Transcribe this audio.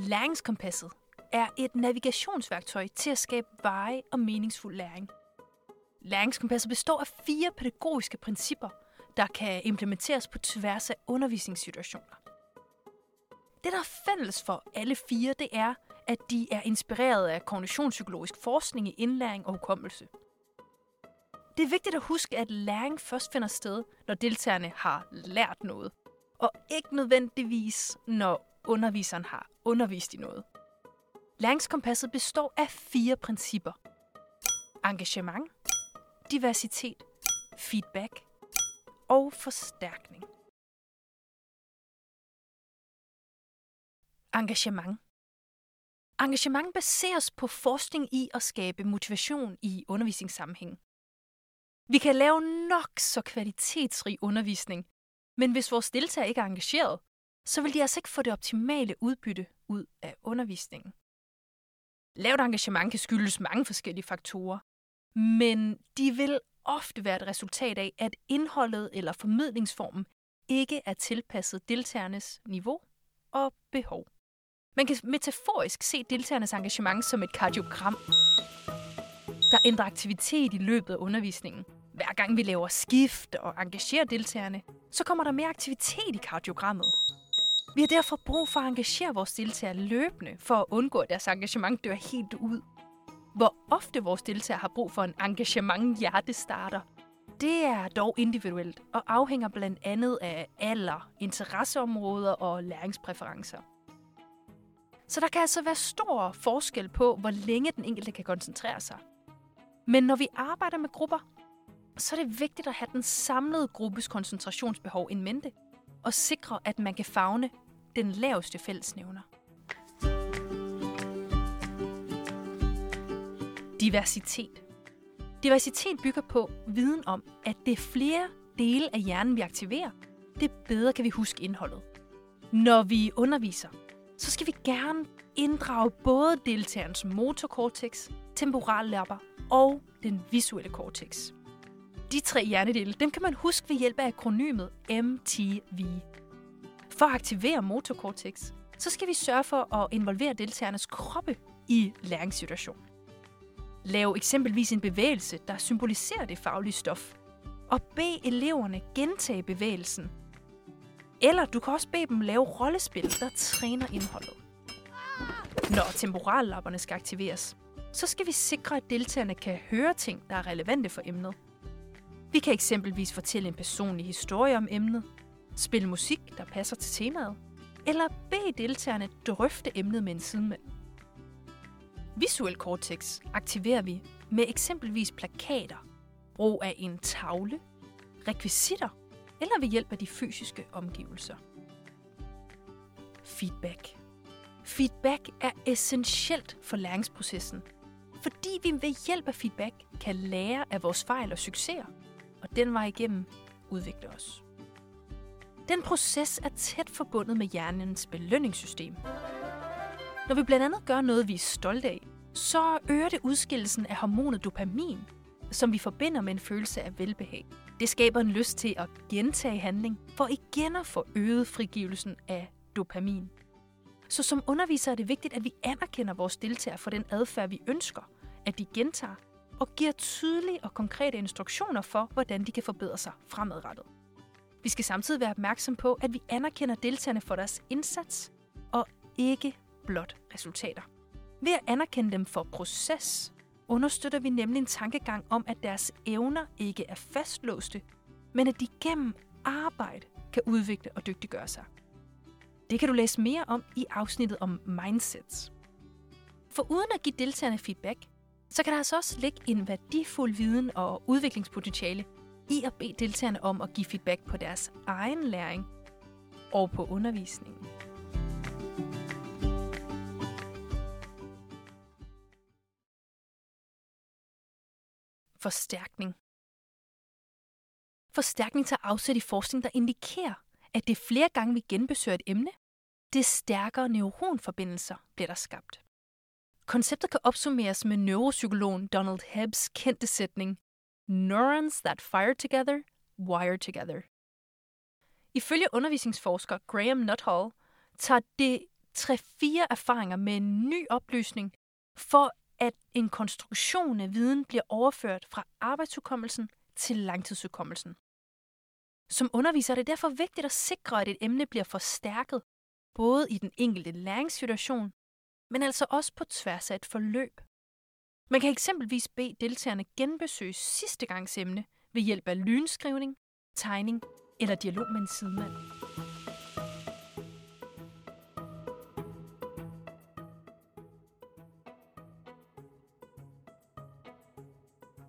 Læringskompasset er et navigationsværktøj til at skabe veje og meningsfuld læring. Læringskompasset består af fire pædagogiske principper, der kan implementeres på tværs af undervisningssituationer. Det, der er fælles for alle fire, det er, at de er inspireret af kognitionspsykologisk forskning i indlæring og hukommelse. Det er vigtigt at huske, at læring først finder sted, når deltagerne har lært noget, og ikke nødvendigvis, når underviseren har undervist i noget. Læringskompasset består af fire principper. Engagement, diversitet, feedback og forstærkning. Engagement. Engagement baseres på forskning i at skabe motivation i undervisningssammenhæng. Vi kan lave nok så kvalitetsrig undervisning, men hvis vores deltagere ikke er engageret, så vil de altså ikke få det optimale udbytte ud af undervisningen. Lavt engagement kan skyldes mange forskellige faktorer, men de vil ofte være et resultat af, at indholdet eller formidlingsformen ikke er tilpasset deltagernes niveau og behov. Man kan metaforisk se deltagernes engagement som et kardiogram, der ændrer aktivitet i løbet af undervisningen. Hver gang vi laver skift og engagerer deltagerne, så kommer der mere aktivitet i kardiogrammet. Vi har derfor brug for at engagere vores deltagere løbende, for at undgå, at deres engagement dør helt ud. Hvor ofte vores deltagere har brug for en engagement hjertestarter, det er dog individuelt og afhænger blandt andet af alder, interesseområder og læringspræferencer. Så der kan altså være stor forskel på, hvor længe den enkelte kan koncentrere sig. Men når vi arbejder med grupper, så er det vigtigt at have den samlede gruppes koncentrationsbehov in mente, og sikre, at man kan fagne den laveste fællesnævner. Diversitet. Diversitet bygger på viden om, at det er flere dele af hjernen, vi aktiverer, det bedre kan vi huske indholdet. Når vi underviser, så skal vi gerne inddrage både deltagerens motorkortex, temporallapper og den visuelle cortex. De tre hjernedele, dem kan man huske ved hjælp af akronymet MTV. For at aktivere motorkortex, så skal vi sørge for at involvere deltagernes kroppe i læringssituationen. Lav eksempelvis en bevægelse, der symboliserer det faglige stof, og bed eleverne gentage bevægelsen. Eller du kan også bede dem lave rollespil, der træner indholdet. Når temporallapperne skal aktiveres, så skal vi sikre, at deltagerne kan høre ting, der er relevante for emnet. Vi kan eksempelvis fortælle en personlig historie om emnet, spille musik, der passer til temaet, eller bede deltagerne drøfte emnet med en sidemand. Visuel cortex aktiverer vi med eksempelvis plakater, brug af en tavle, rekvisitter eller ved hjælp af de fysiske omgivelser. Feedback. Feedback er essentielt for læringsprocessen, fordi vi ved hjælp af feedback kan lære af vores fejl og succeser, og den vej igennem udvikle os. Den proces er tæt forbundet med hjernens belønningssystem. Når vi blandt andet gør noget, vi er stolte af, så øger det udskillelsen af hormonet dopamin, som vi forbinder med en følelse af velbehag. Det skaber en lyst til at gentage handling, for igen at få øget frigivelsen af dopamin. Så som underviser er det vigtigt, at vi anerkender vores deltagere for den adfærd, vi ønsker, at de gentager, og giver tydelige og konkrete instruktioner for, hvordan de kan forbedre sig fremadrettet. Vi skal samtidig være opmærksom på, at vi anerkender deltagerne for deres indsats, og ikke blot resultater. Ved at anerkende dem for proces, understøtter vi nemlig en tankegang om, at deres evner ikke er fastlåste, men at de gennem arbejde kan udvikle og dygtiggøre sig. Det kan du læse mere om i afsnittet om mindsets. For uden at give deltagerne feedback, så kan der altså også ligge en værdifuld viden og udviklingspotentiale i at bede deltagerne om at give feedback på deres egen læring og på undervisningen. Forstærkning. Forstærkning tager afsæt i forskning, der indikerer, at det flere gange vi genbesøger et emne, det stærkere neuronforbindelser bliver der skabt. Konceptet kan opsummeres med neuropsykologen Donald Hebbs kendte sætning Neurons that fire together, wire together. Ifølge undervisningsforsker Graham Nuthall tager det 3-4 erfaringer med en ny oplysning, for at en konstruktion af viden bliver overført fra arbejdshukommelsen til langtidshukommelsen. Som underviser er det derfor vigtigt at sikre, at et emne bliver forstærket, både i den enkelte læringssituation, men altså også på tværs af et forløb. Man kan eksempelvis bede deltagerne genbesøge sidste gangs emne ved hjælp af lynskrivning, tegning eller dialog med en sidemand.